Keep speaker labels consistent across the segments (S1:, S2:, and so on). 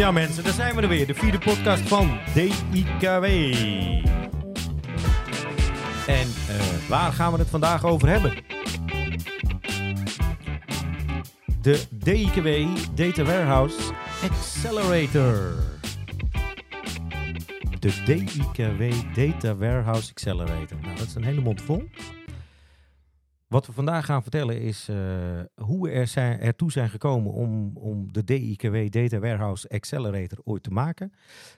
S1: Ja mensen, daar zijn we er weer. De vierde podcast van DIKW. En uh, waar gaan we het vandaag over hebben? De DIKW Data Warehouse Accelerator. De DIKW Data Warehouse Accelerator. Nou, dat is een hele mond vol. Wat we vandaag gaan vertellen is uh, hoe we er zijn, ertoe zijn gekomen om, om de DIKW Data Warehouse Accelerator ooit te maken.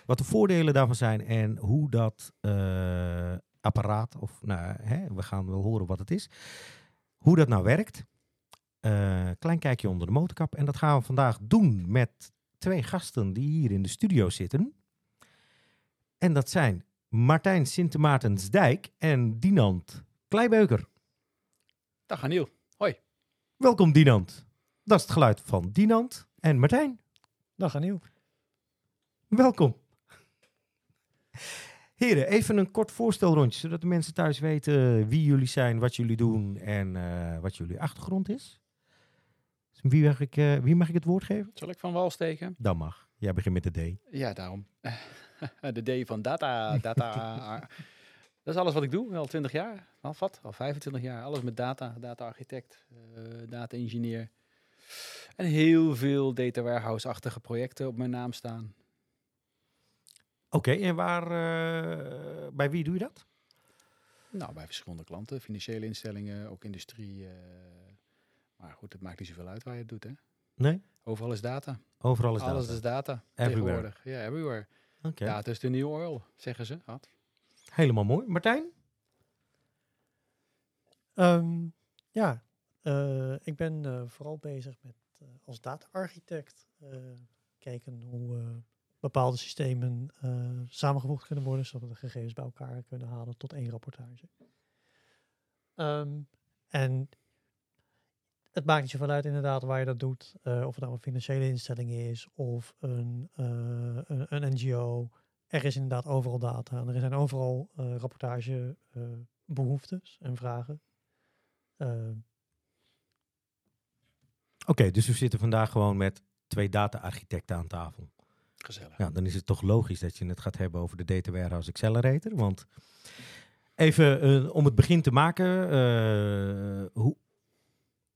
S1: Wat de voordelen daarvan zijn en hoe dat uh, apparaat, of nou, hè, we gaan wel horen wat het is, hoe dat nou werkt. Uh, klein kijkje onder de motorkap. En dat gaan we vandaag doen met twee gasten die hier in de studio zitten. En dat zijn Martijn Sint-Maartensdijk en Dinant Kleibeuker.
S2: Dag Aniel. Hoi.
S1: Welkom Dinant. Dat is het geluid van Dinant en Martijn.
S3: Dag Aniel.
S1: Welkom. Heren, even een kort voorstelrondje, zodat de mensen thuis weten wie jullie zijn, wat jullie doen en uh, wat jullie achtergrond is. Wie mag, ik, uh, wie mag ik het woord geven?
S2: Zal ik van wal steken?
S1: Dan mag. Jij begint met de D.
S2: Ja, daarom. de D van data. data Dat is alles wat ik doe, al 20 jaar. Al wat? Al 25 jaar. Alles met data, data-architect, uh, data-engineer. En heel veel data warehouse-achtige projecten op mijn naam staan.
S1: Oké, okay, en waar, uh, bij wie doe je dat?
S2: Nou, bij verschillende klanten, financiële instellingen, ook industrie. Uh, maar goed, het maakt niet zoveel uit waar je het doet, hè?
S1: Nee?
S2: Overal is data.
S1: Overal is
S2: Alles
S1: data.
S2: is data.
S1: Everywhere.
S2: Ja, everywhere.
S1: Okay.
S2: Data is de nieuwe oil, zeggen ze. Wat?
S1: Helemaal mooi. Martijn?
S3: Um, ja, uh, ik ben uh, vooral bezig met uh, als data-architect kijken hoe bepaalde systemen samengevoegd kunnen worden, zodat we de gegevens bij elkaar kunnen halen tot één rapportage. Um, en het maakt niet zoveel uit inderdaad waar je dat doet, of het nou een financiële instelling is of een, een, een NGO, er is inderdaad overal data. En er zijn overal uh, rapportagebehoeftes uh, en vragen. Uh,
S1: Oké, okay, dus we zitten vandaag gewoon met twee data-architecten aan tafel.
S2: Gezellig.
S1: Ja, dan is het toch logisch dat je het gaat hebben over de Data Warehouse Accelerator. Want even om het begin te maken, hoe,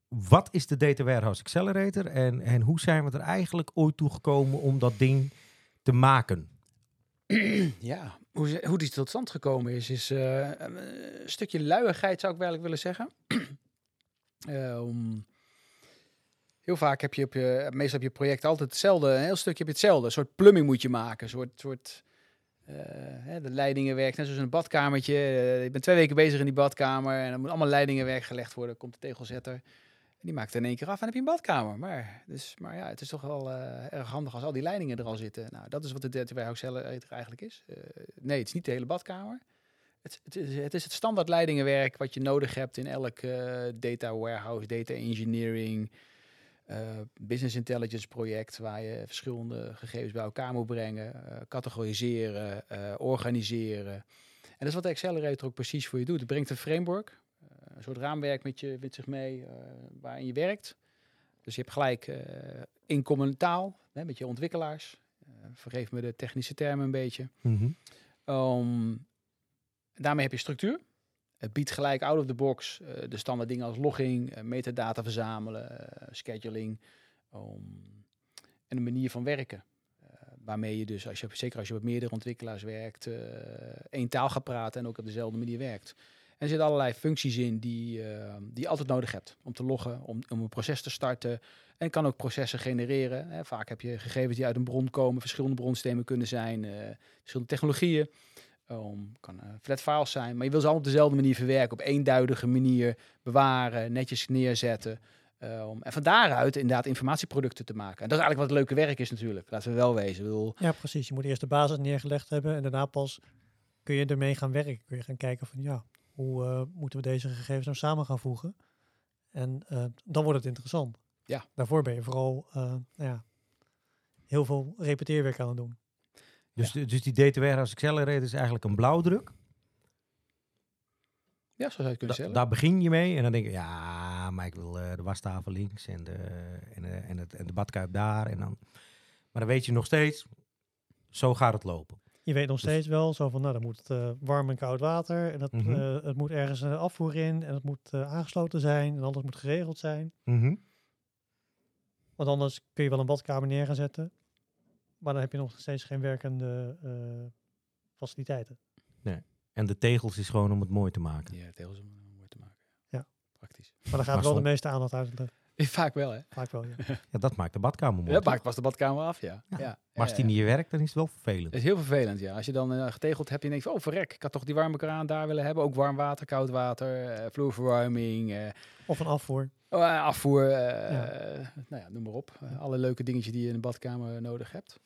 S1: wat is de Data Warehouse Accelerator en, en hoe zijn we er eigenlijk ooit toe gekomen om dat ding te maken?
S2: ja, hoe, hoe die tot stand gekomen is, is uh, een stukje luiigheid zou ik wel willen zeggen. um, heel vaak heb je op je, meestal heb je project altijd hetzelfde, een heel stukje heb je hetzelfde. Een soort plumbing moet je maken, een soort, soort hè, de leidingen werken, net zoals een badkamertje. je bent twee weken bezig in die badkamer en dan moet allemaal leidingen gelegd worden, komt de tegelzetter. Die maakt in één keer af en heb je een badkamer. Maar, dus, maar ja, het is toch wel uh, erg handig als al die leidingen er al zitten. Nou, dat is wat de Warehouse Accelerator eigenlijk is. Uh, nee, het is niet de hele badkamer. Het, het, is, het, is, het standaard leidingenwerk wat je nodig hebt in elk uh, data warehouse, data engineering, business intelligence project, waar je verschillende gegevens bij elkaar moet brengen, categoriseren, organiseren. En dat is wat de Accelerator ook precies voor je doet. Het brengt een framework, een soort raamwerk met, je, met zich mee uh, waarin je werkt. Dus je hebt gelijk uh, inkomen taal hè, met je ontwikkelaars. Uh, vergeef me de technische termen een beetje.
S1: Mm -hmm.
S2: um, daarmee heb je structuur. Het biedt gelijk out of the box de standaard dingen als logging, metadata verzamelen, scheduling um, en een manier van werken. waarmee je dus, als je, zeker als je met meerdere ontwikkelaars werkt, één taal gaat praten en ook op dezelfde manier werkt. Er zitten allerlei functies in die, uh, die je altijd nodig hebt om te loggen, om, om een proces te starten. En kan ook processen genereren. Hè. Vaak heb je gegevens die uit een bron komen, verschillende bronsystemen kunnen zijn, uh, verschillende technologieën. Um, kan uh, flat files zijn, maar je wil ze allemaal op dezelfde manier verwerken, op eenduidige manier bewaren, netjes neerzetten. Um, en van daaruit inderdaad informatieproducten te maken. En dat is eigenlijk wat het leuke werk is natuurlijk, laten we wel wezen. Bedoel...
S3: Ja, precies. Je moet eerst de basis neergelegd hebben en daarna pas kun je ermee gaan werken. Kun je gaan kijken van ja, hoe uh, moeten we deze gegevens nou samen gaan voegen? En uh, dan wordt het interessant.
S2: Ja.
S3: Daarvoor ben je vooral uh, nou ja, heel veel repeteerwerk aan het doen.
S1: Dus, ja. dus die Data Warehouse Accelerator is eigenlijk een blauwdruk?
S2: Ja, zo zou je het kunnen
S1: da
S2: stellen.
S1: Daar begin je mee en dan denk je, ja, maar ik wil de wastafel links en de, en, de, en, het, en de badkuip daar. En dan, Maar dan weet je nog steeds, zo gaat het lopen.
S3: Je weet nog
S1: Dus-
S3: steeds wel zo van, nou, dan moet het eh, warm en koud water. En dat,
S1: Mhm.
S3: eh, het moet ergens een afvoer in. En het moet eh, aangesloten zijn. En alles moet geregeld zijn.
S1: Mhm.
S3: Want anders kun je wel een badkamer neer gaan zetten. Maar dan heb je nog steeds geen werkende eh, faciliteiten.
S1: En de tegels is gewoon om het mooi te maken.
S2: Ja, tegels om om mooi te maken.
S3: Ja.
S2: Praktisch.
S3: Maar daar gaat
S1: Maar
S3: wel de meeste aandacht uit.
S2: Vaak wel, hè?
S3: Vaak wel, ja.
S1: Ja, dat maakt de badkamer mooi.
S2: Dat
S1: toch?
S2: maakt pas de badkamer af, ja.
S1: Ja.
S2: ja.
S1: Maar als die niet werkt, dan is het wel vervelend.
S2: Het is heel vervelend, ja. Als je dan eh, getegeld hebt en je denkt van, oh verrek, ik had toch die warme kraan daar willen hebben. Ook warm water, koud water, eh, vloerverwarming, eh,
S3: Of een afvoer.
S2: oh, eh, afvoer, eh,
S3: Ja.
S2: nou ja, noem maar op. Alle leuke dingetjes die je in een badkamer nodig hebt.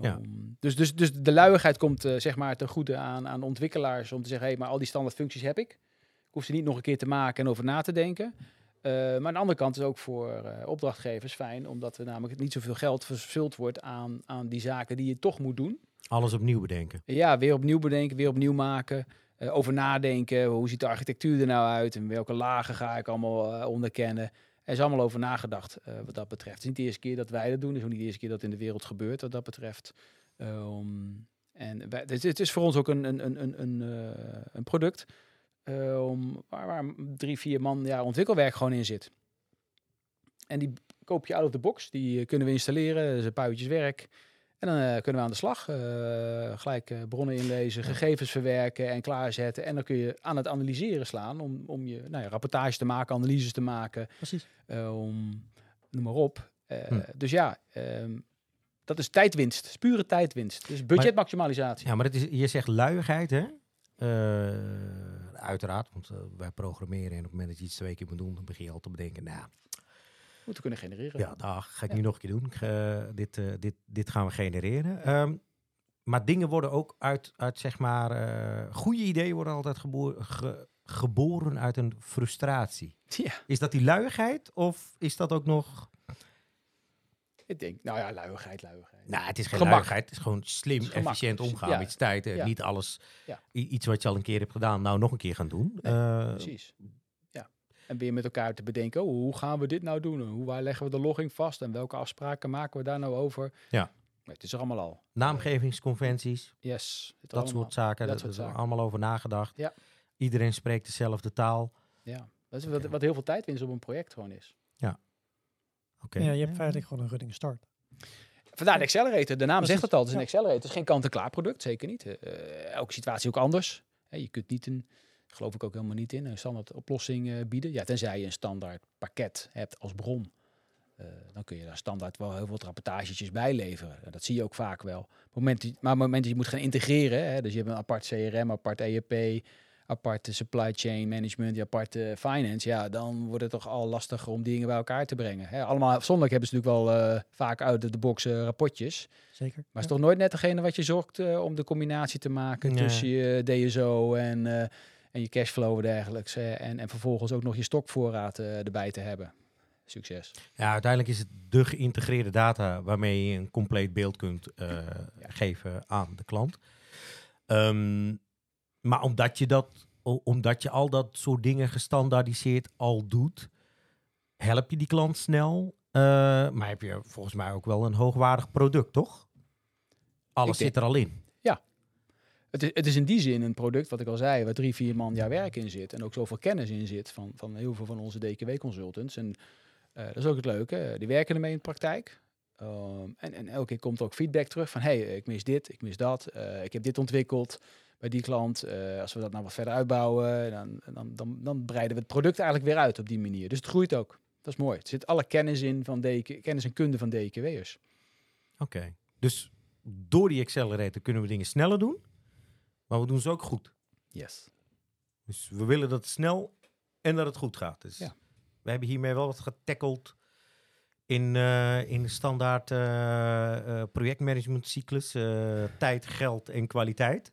S1: Ja.
S2: Dus, dus, dus de luiigheid komt zeg maar ten goede aan, aan ontwikkelaars om te zeggen, hé, maar al die standaard functies heb ik. Ik hoef ze niet nog een keer te maken en over na te denken. Eh, maar aan de andere kant is ook voor eh, opdrachtgevers fijn, omdat er namelijk niet zoveel geld verspild wordt aan, aan die zaken die je toch moet doen.
S1: Alles opnieuw bedenken.
S2: Ja, weer opnieuw bedenken, weer opnieuw maken. eh, over nadenken, hoe ziet de architectuur er nou uit en welke lagen ga ik allemaal onderkennen. Er is allemaal over nagedacht wat dat betreft. Het is niet de eerste keer dat wij dat doen, het is ook niet de eerste keer dat in de wereld gebeurt wat dat betreft. Ehm, en wij, het, het is voor ons ook een, een, een, een, een, een product om, waar, waar drie, vier man ja, ontwikkelwerk gewoon in zit. En die koop je out of the box, die eh, kunnen we installeren, dat is een paar uurtjes werk. En dan eh, kunnen we aan de slag. eh, gelijk eh, bronnen inlezen, gegevens verwerken en klaarzetten. En dan kun je aan het analyseren slaan om, om je nou ja, rapportage te maken, analyses te maken.
S3: Precies.
S2: eh, om, noem maar op. Eh,
S1: Hm.
S2: Dus ja, ehm, dat is tijdwinst. Is pure tijdwinst. Dus budgetmaximalisatie.
S1: Ja, maar het is, je zegt luiigheid, hè? Eh, uiteraard, want eh, wij programmeren en op het moment dat je iets twee keer moet doen, dan begin je al te bedenken, nou,
S2: Moeten kunnen genereren.
S1: ja, dag, ga ik
S2: Ja.
S1: nu nog een keer doen. Ik ga- dit, eh, dit, dit gaan we genereren. Ehm, maar dingen worden ook uit, uit zeg maar, eh, goede ideeën worden altijd geboor- ge- geboren uit een frustratie.
S2: Ja,
S1: Is dat die luiigheid of is dat ook nog...
S2: ik denk, nou ja, luiigheid, luiigheid.
S1: Nou, het is geen luiigheid. Het is gewoon slim,
S2: is
S1: efficiënt omgaan
S2: Ja.
S1: met je tijd. en
S2: Ja.
S1: Niet alles,
S2: Ja.
S1: iets wat je al een keer hebt gedaan, nou nog een keer gaan doen.
S2: Nee,
S1: Eh,
S2: Precies. Ja. En weer met elkaar te bedenken, oh, hoe gaan we dit nou doen? Hoe waar leggen we de logging vast? En welke afspraken maken we daar nou over?
S1: Ja.
S2: Het is er allemaal al.
S1: naamgevingsconventies,
S2: Yes. het
S1: dat
S2: allemaal.
S1: soort zaken.
S2: dat
S1: Dat
S2: soort
S1: is er allemaal over nagedacht.
S2: Ja.
S1: Iedereen spreekt dezelfde taal.
S2: Ja. Dat is wat, wat heel veel tijdwinst op een project gewoon is.
S1: Oké.
S3: Ja, je hebt feitelijk gewoon een running start.
S2: Vandaar de Accelerator. De naam
S3: Precies,
S2: zegt het al. Het is een. Accelerator. Het is geen kant-en-klaar product. Zeker niet. Eh, elke situatie ook anders. Hè, je kunt niet een, geloof ik ook helemaal niet in, een standaard oplossing eh, bieden. Ja, tenzij je een standaard pakket hebt als bron. Eh, dan kun je daar standaard wel heel veel rapportagetjes bij leveren. En Dat zie je ook vaak wel. Moment die- maar op het moment dat je moet gaan integreren, hè, dus je hebt een apart CRM, apart ERP, apart supply chain management, je apart eh, finance, ja, dan wordt het toch al lastiger om dingen bij elkaar te brengen. Hè, allemaal afzonderlijk hebben ze natuurlijk wel eh, vaak uit de, de box eh, rapportjes.
S3: Zeker.
S2: Maar het
S3: Ja.
S2: is toch nooit net degene wat je zorgt eh, om de combinatie te maken
S1: Nee.
S2: tussen je DSO en, en je cashflow en dergelijks. en, en vervolgens ook nog je stokvoorraad erbij te hebben. Succes.
S1: Ja, uiteindelijk is het de geïntegreerde data waarmee je een compleet beeld kunt geven aan de klant. Ehm, maar omdat je, dat, omdat je al dat soort dingen gestandaardiseerd al doet, help je die klant snel. eh, maar heb je volgens mij ook wel een hoogwaardig product, toch? Alles zit er al in.
S2: Het is, het is in die zin een product, wat ik al zei, waar drie, vier man jaar werk in zit. En ook zoveel kennis in zit van, van heel veel van onze DKW-consultants. En eh, dat is ook het leuke. eh, die werken ermee in de praktijk. Ehm, en, en elke keer komt er ook feedback terug van... hey, ik mis dit, ik mis dat. ik heb dit ontwikkeld bij die klant. Eh, als we dat nou wat verder uitbouwen... Dan, dan, dan, dan breiden we het product eigenlijk weer uit op die manier. Dus het groeit ook. Dat is mooi. Er zit alle kennis in van DK, kennis en kunde van DKW'ers.
S1: Oké. Dus door die accelerator kunnen we dingen sneller doen, maar we doen ze ook goed.
S2: Yes.
S1: Dus we willen dat het snel en dat het goed gaat. Dus
S2: Ja.
S1: we hebben hiermee wel wat getackeld in, eh, in de standaard eh, eh, projectmanagementcyclus. tijd, geld en kwaliteit.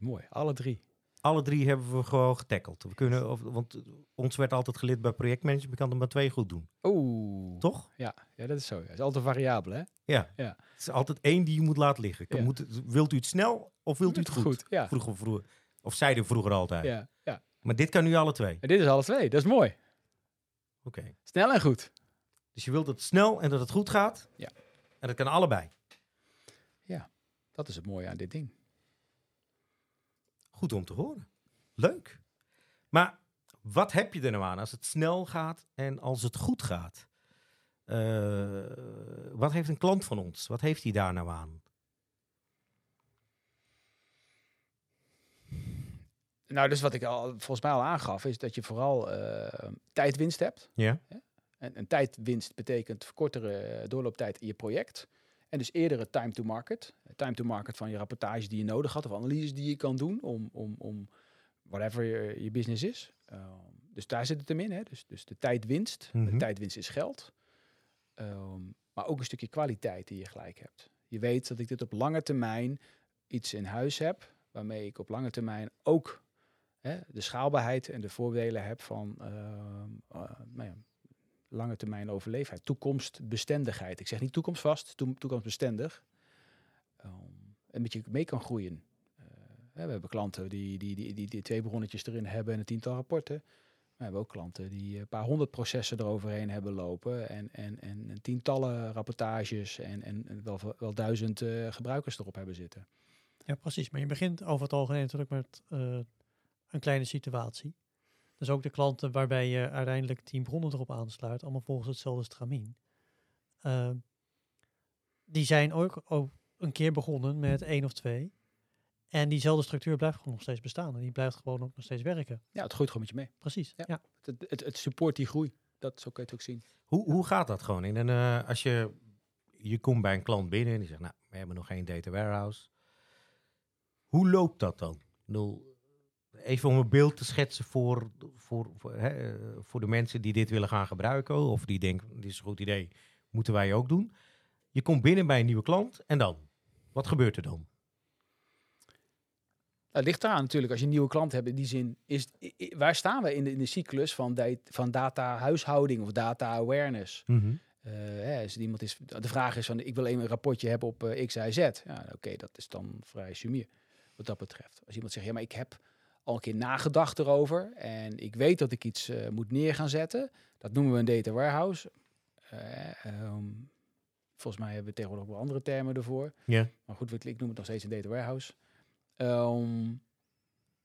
S2: Mooi. Alle drie.
S1: Alle drie hebben we gewoon getackeld. We kunnen, of, want ons werd altijd geleerd bij projectmanagement, je kan er maar twee goed doen.
S2: Oeh.
S1: Toch?
S2: Ja, ja, dat is zo. Het is altijd een variabele, hè?
S1: Ja.
S2: Ja.
S1: Het is altijd één die je moet laten liggen.
S2: Ja.
S1: Moet wilt u het snel of wilt u het goed?
S2: Ja.
S1: Vroeger, vroeger. Of zeiden vroeger altijd.
S2: Ja, ja.
S1: Maar dit kan nu alle twee.
S2: En dit is alle twee. Dat is mooi.
S1: Oké.
S2: Snel en goed.
S1: Dus je wilt dat het snel en dat het goed gaat.
S2: Ja.
S1: En dat kan allebei.
S2: Dat is het mooie aan dit ding.
S1: Goed om te horen. Leuk. Maar wat heb je er nou aan als het snel gaat en als het goed gaat? Eh, wat heeft een klant van ons? Wat heeft hij daar nou aan?
S2: Nou, dus wat ik al volgens mij al aangaf, is dat je vooral eh, tijdwinst hebt.
S1: Ja.
S2: En, en tijdwinst betekent verkortere doorlooptijd in je project. En dus eerdere time to market. Time to market van je rapportage die je nodig had, of analyses die je kan doen om, om, om whatever je, je business is. Ehm, dus daar zit het hem in. Hè? Dus, dus de tijdwinst.
S1: Mhm.
S2: De tijdwinst is geld. Ehm, maar ook een stukje kwaliteit die je gelijk hebt. Je weet dat ik dit op lange termijn iets in huis heb, waarmee ik op lange termijn ook hè, de schaalbaarheid en de voordelen heb van nou ja, lange termijn overleefheid. Toekomstbestendigheid. Ik zeg niet toekomstvast, toe- toekomstbestendig. Ehm, en met je mee kan groeien. Eh, we hebben klanten die, die, die, die, die twee bronnetjes erin hebben en een tiental rapporten. We hebben ook klanten die een paar honderd processen eroverheen hebben lopen. En, en, en, en tientallen rapportages en, en wel, wel duizend eh, gebruikers erop hebben zitten.
S3: Ja, precies. Maar je begint over het algemeen natuurlijk met eh, een kleine situatie. Dus ook de klanten waarbij je uiteindelijk tien bronnen erop aansluit, allemaal volgens hetzelfde stramien. Eh, die zijn ook, ook een keer begonnen met één of twee. En diezelfde structuur blijft gewoon nog steeds bestaan. En die blijft gewoon ook nog steeds werken.
S2: Ja, het groeit gewoon met je mee.
S3: Precies.
S2: Ja.
S3: Ja.
S2: Het, het, het support die groei. Dat zo kun je het ook zien.
S1: Hoe, hoe gaat dat gewoon? In een, eh, als je, je komt bij een klant binnen en die zegt, nou, we hebben nog geen data warehouse. Hoe loopt dat dan? Ik bedoel, even om een beeld te schetsen voor, voor, voor, hè, eh, voor de mensen die dit willen gaan gebruiken. Of die denken, dit is een goed idee, moeten wij ook doen. Je komt binnen bij een nieuwe klant en dan? Wat gebeurt er dan?
S2: Het ligt eraan natuurlijk, als je een nieuwe klant hebt, in die zin, is, waar staan we in de, in de cyclus van, van data huishouding of data awareness? Hè, als iemand is, de vraag is van, ik wil even een rapportje hebben op eh, X, Y, Z. Ja, oké, dat is dan vrij sumier wat dat betreft. Als iemand zegt, ja, maar ik heb al een keer nagedacht erover en ik weet dat ik iets eh, moet neer gaan zetten. Dat noemen we een data warehouse. Eh, ehm, volgens mij hebben we tegenwoordig ook wel andere termen ervoor.
S1: Ja.
S2: Maar goed, ik noem het nog steeds een data warehouse. Ehm,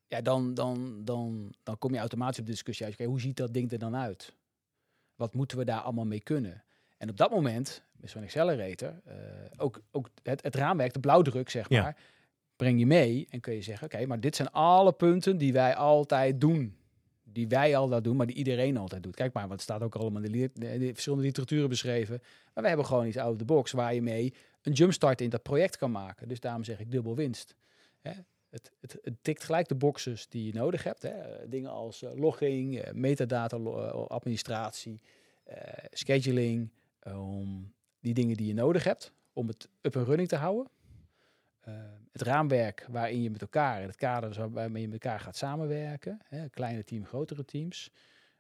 S2: ja, dan, dan, dan, dan kom je automatisch op de discussie uit. Oké, hoe ziet dat ding er dan uit? Wat moeten we daar allemaal mee kunnen? En op dat moment, met zo'n accelerator, eh, ook, ook het, het raamwerk, de blauwdruk, zeg
S1: Ja.
S2: Breng je mee en kun je zeggen, oké, maar dit zijn alle punten die wij altijd doen. Die wij altijd doen, maar die iedereen altijd doet. Kijk maar, want het staat ook allemaal in de, verschillende literaturen beschreven. Maar we hebben gewoon iets out of the box waar je mee een jumpstart in dat project kan maken. Dus daarom zeg ik dubbel winst. Hè? Het, het, het tikt gelijk de boxes die je nodig hebt. Hè? Dingen als eh, logging, eh, metadata eh, administratie, scheduling. ehm, die dingen die je nodig hebt om het up en running te houden. Eh, het raamwerk waarin je met elkaar, het kader waarmee je met elkaar gaat samenwerken. Hè? Kleine team, grotere teams.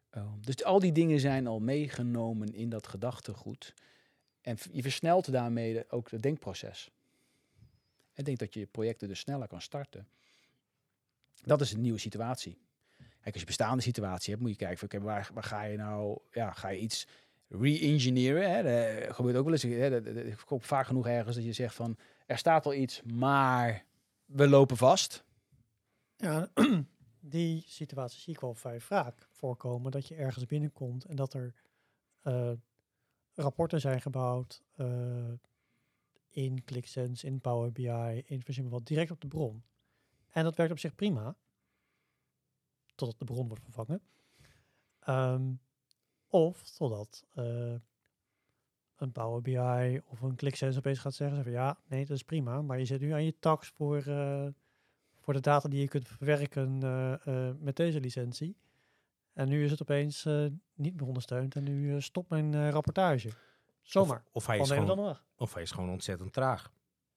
S2: Ehm, dus al die dingen zijn al meegenomen in dat gedachtegoed. En je versnelt daarmee ook het denkproces. Ik denk dat je projecten dus sneller kan starten. Dat is een nieuwe situatie. Kijk, als je bestaande situatie hebt, moet je kijken van, oké, waar, ga je nou, ja, ga je iets re-engineeren? Hè? Dat gebeurt ook wel eens. Hè? Dat, vaak genoeg ergens dat je zegt van, er staat al iets, maar we lopen vast.
S3: Ja, die situatie zie ik wel vrij vaak voorkomen. Dat je ergens binnenkomt en dat er eh, rapporten zijn gebouwd eh, in ClickSense, in Power BI, in wat, direct op de bron. En dat werkt op zich prima, totdat de bron wordt vervangen. Ehm, of totdat eh, een Power BI of een ClickSense opeens gaat zeggen van ja, nee, dat is prima, maar je zit nu aan je tax voor, eh, voor de data die je kunt verwerken eh, eh, met deze licentie. En nu is het opeens niet meer ondersteund en nu stopt mijn rapportage. Zomaar.
S1: Of, of, hij is gewoon, of hij is gewoon ontzettend traag.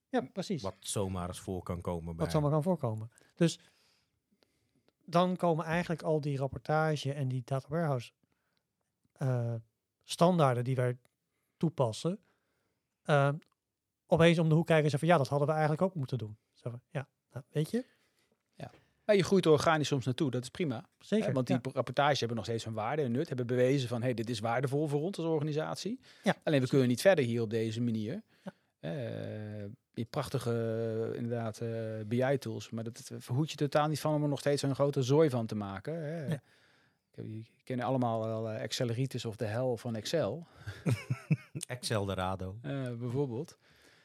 S3: Ja, precies.
S1: Wat zomaar eens voor kan komen bij
S3: Wat zomaar kan voorkomen. Dus dan komen eigenlijk al die rapportage en die data warehouse eh, standaarden die wij toepassen, eh, opeens om de hoek kijken en zeggen van ja, dat hadden we eigenlijk ook moeten doen. Zo van, ja, nou, weet je.
S2: Maar je groeit er organisch soms naartoe, dat is prima.
S3: Zeker.
S2: Want die
S3: ja.
S2: rapportages hebben nog steeds een waarde en nut. Hebben bewezen van, hey, dit is waardevol voor ons als organisatie.
S3: Ja.
S2: Alleen we kunnen niet verder hier op deze manier.
S3: Ja.
S2: Eh, die prachtige, inderdaad, eh, BI-tools. Maar dat, dat verhoed je totaal niet van om er nog steeds een grote zooi van te maken. Hè.
S3: Nee.
S2: Je kennen allemaal wel eh, Excelleritis of de hel van Excel,
S1: Excel de Rado.
S2: eh, bijvoorbeeld.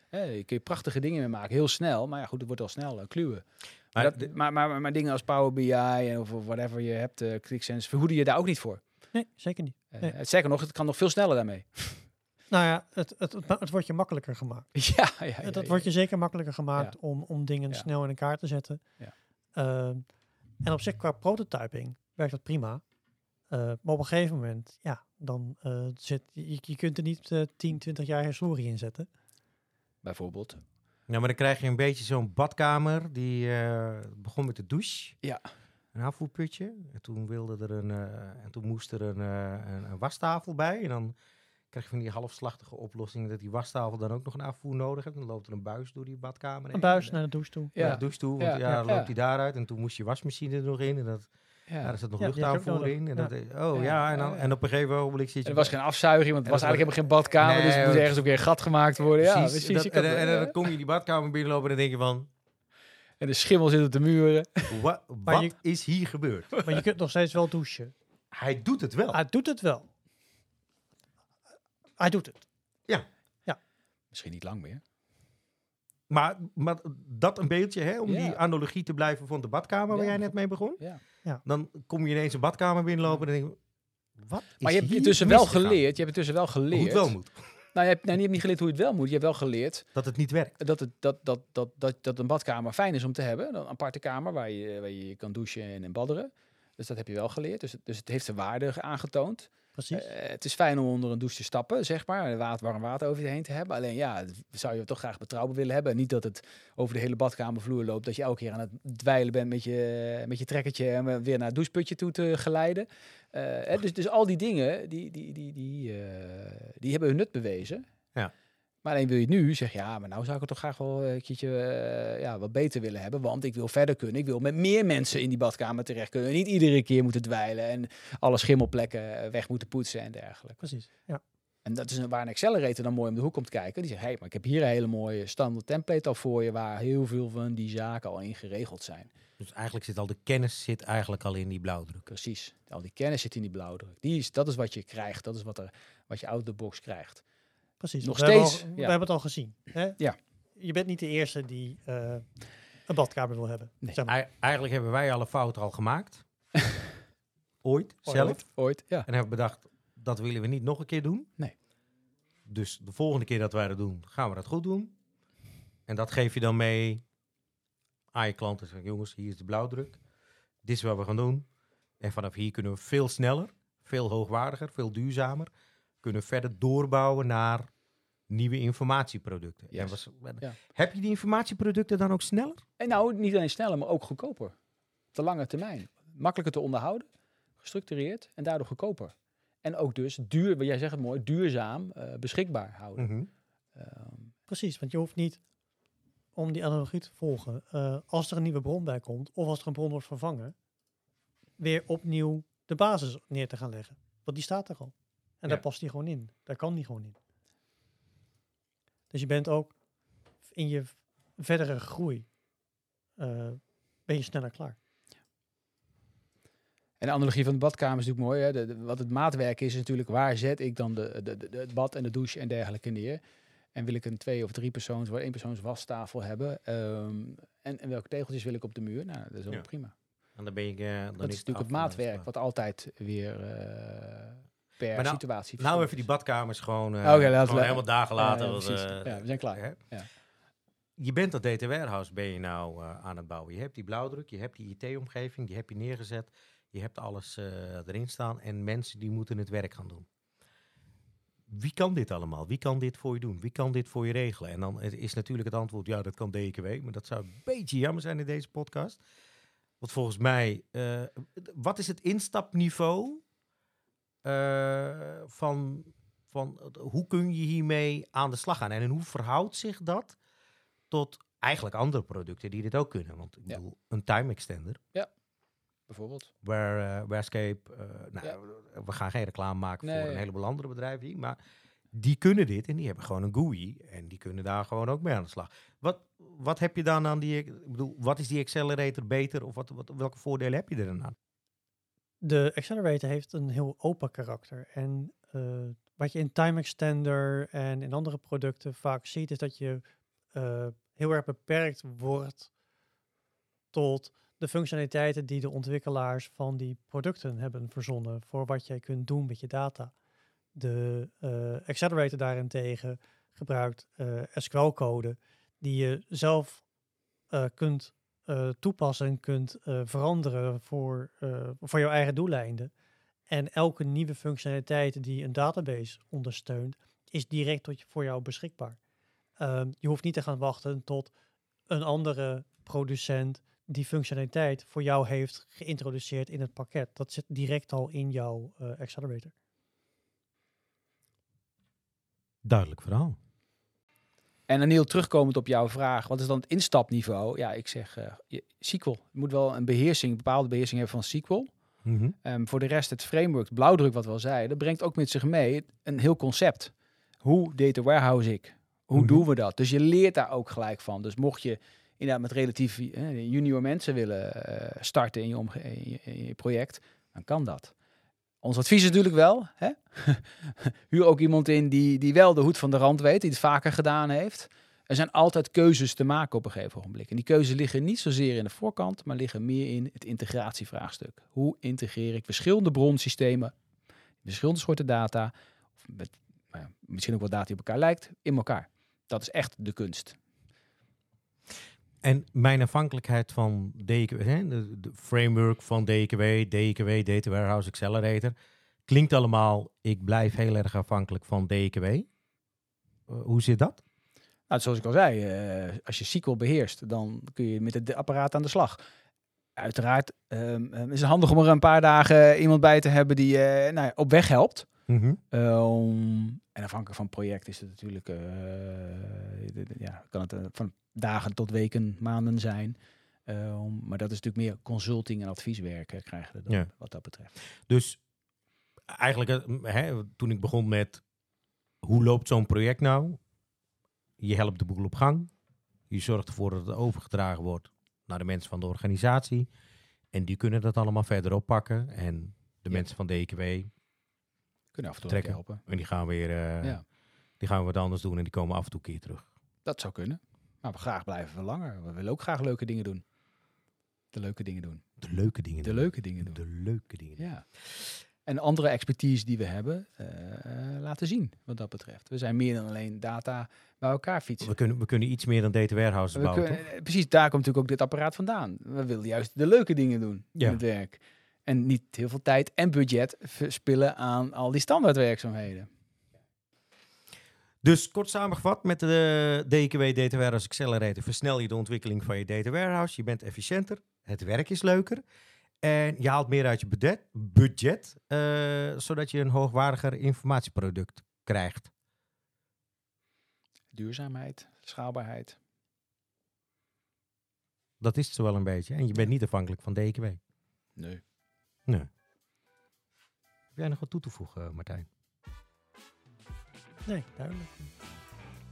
S2: Eh, je kun je prachtige dingen mee maken, heel snel. Maar ja, goed, het wordt al snel uh, kluwen. Maar,
S1: Maar
S2: dat-
S1: de-
S2: maar, maar, maar, maar dingen als Power BI en of of whatever je hebt, eh ClickSense, verhoeden je daar ook niet voor.
S3: Nee, zeker niet.
S2: Eh,
S3: Nee.
S2: het Sterker nog, het kan nog veel sneller daarmee.
S3: Nou ja, het, het, het, het wordt je makkelijker gemaakt.
S2: ja, ja, ja,
S3: het
S2: ja.
S3: wordt je zeker makkelijker gemaakt
S2: Ja.
S3: om, om dingen
S2: Ja.
S3: snel in elkaar te zetten.
S2: Ja.
S3: Ehm, en op zich qua prototyping werkt dat prima. Eh, maar op een gegeven moment, ja, dan eh, zit je, je kunt er niet eh 10, 20 jaar historie in zetten.
S2: Bijvoorbeeld.
S1: Ja, maar dan krijg je een beetje zo'n badkamer. Die eh, begon met de douche.
S2: Ja.
S1: Een afvoerputje. En toen wilde er een. eh, en toen moest er een, eh, een, een wastafel bij. En dan krijg je van die halfslachtige oplossingen dat die wastafel dan ook nog een afvoer nodig heeft. Dan loopt er een buis door die badkamer.
S3: Een
S1: heen.
S3: buis naar de douche toe.
S1: naar
S2: Ja.
S1: de douche toe. Want
S2: Ja,
S1: ja,
S2: ja,
S1: dan
S2: ja.
S1: loopt hij daaruit. En toen moest je wasmachine er nog in. En dat,
S2: Ja.
S1: ja. er zat nog
S3: Ja,
S1: in. En,
S3: Ja.
S1: dat, oh
S2: Ja,
S1: ja, en, dan,
S2: ja, ja.
S1: en op een gegeven ogenblik zit je...
S2: er was geen afzuiging, want het was
S1: dat
S2: eigenlijk helemaal geen badkamer. dus er moest ergens ook weer een gat gemaakt worden. Ja,
S1: Precies. Dat- en,
S2: had-
S1: en, en dan kom je die badkamer binnenlopen en dan denk je van...
S2: en de schimmel zit op de muren.
S1: Wat, wat
S3: je-
S1: is hier gebeurd?
S3: Maar je kunt nog steeds wel douchen.
S1: Hij doet het wel.
S3: Hij doet het wel. Hij doet het.
S2: Misschien niet lang meer.
S1: Maar, maar dat een beetje, hè, om
S2: Ja.
S1: die analogie te blijven van de badkamer waar
S2: Ja,
S1: jij net mee begon.
S2: Ja.
S1: Dan kom je ineens een badkamer binnenlopen en denk je, wat is
S2: Maar je hebt
S1: hier
S2: intussen wel geleerd. Je hebt intussen wel
S1: Hoe
S2: geleerd.
S1: het wel moet.
S2: Nou, je hebt, nou, je hebt niet geleerd hoe het wel moet. Je hebt wel geleerd
S1: Dat het niet werkt.
S2: dat, het, dat, dat, dat, dat, dat een badkamer fijn is om te hebben. Een aparte kamer waar je, waar je kan douchen en, en badderen. Dus dat heb je wel geleerd. Dus, dus het heeft zijn waarde aangetoond.
S3: Precies.
S2: Eh, het is fijn om onder een douche te stappen, zeg maar. Water, warm water over je heen te hebben. Alleen ja, zou je toch graag betrouwbaar willen hebben. En niet dat het over de hele badkamervloer loopt. Dat je elke keer aan het dweilen bent met je, met je trekkertje en weer naar het doucheputje toe te geleiden. Eh, dus, dus al die dingen, die, die, die, die, eh, die hebben hun nut bewezen.
S1: Ja.
S2: Maar alleen wil je nu zeggen, ja, maar nou zou ik het toch graag wel een keertje eh, ja, wat beter willen hebben. Want ik wil verder kunnen. Ik wil met meer mensen in die badkamer terecht kunnen. Niet iedere keer moeten dweilen en alle schimmelplekken eh, weg moeten poetsen en dergelijke.
S3: Precies. Ja.
S2: En dat is een, waar een Accelerator dan mooi om de hoek komt kijken. Die zegt, hé, hey, maar ik heb hier een hele mooie standaard template al voor je... waar heel veel van die zaken al in geregeld zijn.
S1: Dus eigenlijk zit al de kennis zit eigenlijk al in die blauwdruk.
S2: Precies. Al die kennis zit in die blauwdruk. Die is, dat is wat je krijgt. Dat is wat, er, wat je out of the box krijgt.
S3: Precies.
S2: Nog
S3: we hebben
S2: steeds,
S3: al-
S2: ja.
S3: We hebben het al gezien. Hè?
S2: Ja.
S3: Je bent niet de eerste die eh, een badkamer wil hebben.
S2: Nee.
S3: Zeg maar.
S1: Ei- Eigenlijk hebben wij alle fouten al gemaakt. Ooit,
S3: Ooit.
S1: zelf.
S2: Ooit, ja.
S1: En hebben bedacht, dat willen we niet nog een keer doen.
S2: Nee.
S1: Dus de volgende keer dat wij dat doen, gaan we dat goed doen. En dat geef je dan mee aan je klanten. Zeg, jongens, hier is de blauwdruk. Dit is wat we gaan doen. En vanaf hier kunnen we veel sneller, veel hoogwaardiger, veel duurzamer... kunnen we verder doorbouwen naar nieuwe informatieproducten. En was-
S2: Ja.
S1: Heb je die informatieproducten dan ook sneller?
S2: En nou, niet alleen sneller, maar ook goedkoper. Op de lange termijn. Makkelijker te onderhouden, gestructureerd en daardoor goedkoper. En ook dus duur, jij zegt het mooi, duurzaam eh, beschikbaar houden.
S1: Mhm.
S2: Ehm,
S3: Precies, want je hoeft niet om die analogie te volgen. eh, als er een nieuwe bron bij komt, of als er een bron wordt vervangen, weer opnieuw de basis neer te gaan leggen. Want die staat er al. En daar past die gewoon in. Daar kan die gewoon in. Dus je bent ook in je verdere groei, eh, ben je sneller klaar.
S2: En de analogie van de badkamer is natuurlijk mooi. Hè? De, de- wat het maatwerk is, is natuurlijk waar zet ik dan de, de, de, de- het bad en de douche en dergelijke neer. En wil ik een twee of drie persoons, één persoons wastafel hebben. ehm, en, en welke tegeltjes wil ik op de muur? Nou, dat is ook
S1: Ja.
S2: prima.
S1: En dan ben je, eh, dan
S2: Dat is
S1: het
S2: natuurlijk het maatwerk, wat altijd weer eh, per
S1: Maar nou-
S2: situatie
S1: Nou, even die badkamers gewoon, eh,
S2: Oké, laten we-
S1: gewoon helemaal dagen later.
S2: Ja, precies.
S1: eh,
S2: ja, we zijn klaar.
S1: hè?
S2: Ja.
S1: Je bent dat data warehouse ben je nou eh, aan het bouwen. Je hebt die blauwdruk, je hebt die IT-omgeving, die heb je neergezet. Je hebt alles eh, erin staan en mensen die moeten het werk gaan doen. Wie kan dit allemaal? Wie kan dit voor je doen? Wie kan dit voor je regelen? En dan is natuurlijk het antwoord, ja, dat kan DKW. Maar dat zou een beetje jammer zijn in deze podcast. Want volgens mij, eh, wat is het instapniveau eh, van, van eh, hoe kun je hiermee aan de slag gaan? En hoe verhoudt zich dat tot eigenlijk andere producten die dit ook kunnen. Want ik
S2: Ja.
S1: bedoel, een time extender,
S2: Bijvoorbeeld.
S1: waar uh, Warescape, eh, nou, we gaan geen reclame maken voor een heleboel andere bedrijven, hier, maar die kunnen dit en die hebben gewoon een GUI en die kunnen daar gewoon ook mee aan de slag. Wat, wat heb je dan aan die, ik bedoel, wat is die accelerator beter of wat, wat, welke voordelen heb je er dan aan?
S3: De accelerator heeft een heel open karakter. En eh, wat je in Time Extender en in andere producten vaak ziet, is dat je eh, heel erg beperkt wordt tot de functionaliteiten die de ontwikkelaars van die producten hebben verzonnen voor wat jij kunt doen met je data. De eh, accelerator daarentegen gebruikt SQL-code die je zelf kunt uh, toepassen en kunt uh, veranderen voor, uh, voor jouw eigen doeleinden. En elke nieuwe functionaliteit die een database ondersteunt, is direct voor jou beschikbaar. Um, je hoeft niet te gaan wachten tot een andere producent die functionaliteit voor jou heeft geïntroduceerd in het pakket. Dat zit direct al in jouw accelerator.
S1: Duidelijk verhaal.
S2: En Aniel, terugkomend op jouw vraag, wat is dan het instapniveau? Ja, ik zeg uh, je, SQL. Je moet wel een beheersing, een bepaalde beheersing hebben van SQL.
S1: Mm -hmm.
S2: um, voor de rest, het framework, het blauwdruk wat we al zeiden, brengt ook met zich mee een heel concept. Hoe data warehouse ik? Hoe
S1: Mhm.
S2: doen we dat? Dus je leert daar ook gelijk van. Dus mocht je inderdaad met relatief eh, junior mensen willen uh, starten in, je, in je project, dan kan dat. Ons advies is natuurlijk wel, hè? huur ook iemand in die, die wel de hoed van de rand weet, die het vaker gedaan heeft. Er zijn altijd keuzes te maken op een gegeven ogenblik. En die keuzes liggen niet zozeer in de voorkant, maar liggen meer in het integratievraagstuk. Hoe integreer ik verschillende bronsystemen, verschillende soorten data, of met, nou misschien ook wat data die op elkaar lijkt, in elkaar. Dat is echt de kunst.
S1: En mijn afhankelijkheid van DKW, hè, de, framework van DKW, DKW, Data Warehouse Accelerator, klinkt allemaal, ik blijf heel erg afhankelijk van DKW. Uh, hoe zit dat?
S2: Nou, zoals ik al zei, uh, als je SQL beheerst, dan kun je met het apparaat aan de slag. Uiteraard um, is het handig om er een paar dagen iemand bij te hebben die uh, nou ja, op weg helpt.
S1: Mm -hmm.
S2: um, en afhankelijk van het project is het natuurlijk, uh, ja, kan het van dagen tot weken, maanden zijn. Maar dat is natuurlijk meer consulting en advieswerk krijgen we dan,
S1: ja.
S2: wat dat betreft.
S1: Dus eigenlijk, hè, toen ik begon met hoe loopt zo'n project nou? Je helpt de boel op gang. Je zorgt ervoor dat het overgedragen wordt naar de mensen van de organisatie. En die kunnen dat allemaal verder oppakken. En de
S2: Ja.
S1: mensen van DKW
S2: Kunnen af en toe
S1: Trekken.
S2: helpen.
S1: En die gaan weer uh,
S2: Ja.
S1: die gaan wat anders doen en die komen af en toe een keer terug.
S2: Dat zou kunnen. Maar we graag blijven we langer. We willen ook graag leuke dingen doen. De leuke dingen doen.
S1: De leuke dingen
S2: De
S1: doen.
S2: leuke dingen doen.
S1: De leuke dingen doen.
S2: Ja. En andere expertise die we hebben, uh, laten zien wat dat betreft. We zijn meer dan alleen data bij elkaar fietsen.
S1: We kunnen, we kunnen iets meer dan data warehouse
S2: We
S1: bouwen, toch?
S2: eh, precies, daar komt natuurlijk ook dit apparaat vandaan. We willen juist de leuke dingen doen
S1: Ja.
S2: in het werk. En niet heel veel tijd en budget verspillen aan al die standaardwerkzaamheden.
S1: Dus kort samengevat, met de DKW Data Warehouse Accelerator versnel je de ontwikkeling van je data warehouse. Je bent efficiënter, het werk is leuker en je haalt meer uit je budget, budget eh, zodat je een hoogwaardiger informatieproduct krijgt.
S2: Duurzaamheid, schaalbaarheid.
S1: Dat is het zo wel een beetje. En je bent niet afhankelijk van DKW.
S2: Nee.
S1: Nee. Heb jij nog wat toe te voegen, Martijn?
S3: Nee, duidelijk.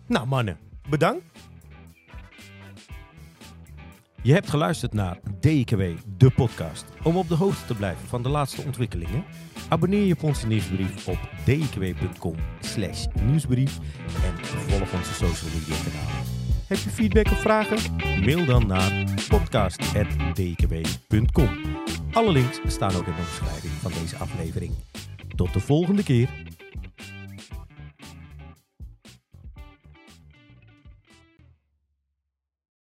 S1: Nou, mannen, bedankt. Je hebt geluisterd naar DKW, de podcast. Om op de hoogte te blijven van de laatste ontwikkelingen, abonneer je op onze nieuwsbrief op slash nieuwsbrief en volg onze social media kanalen. Heb je feedback of vragen? Mail dan naar podcast.dkw.com. Alle links staan ook in de omschrijving van deze aflevering. Tot de volgende keer.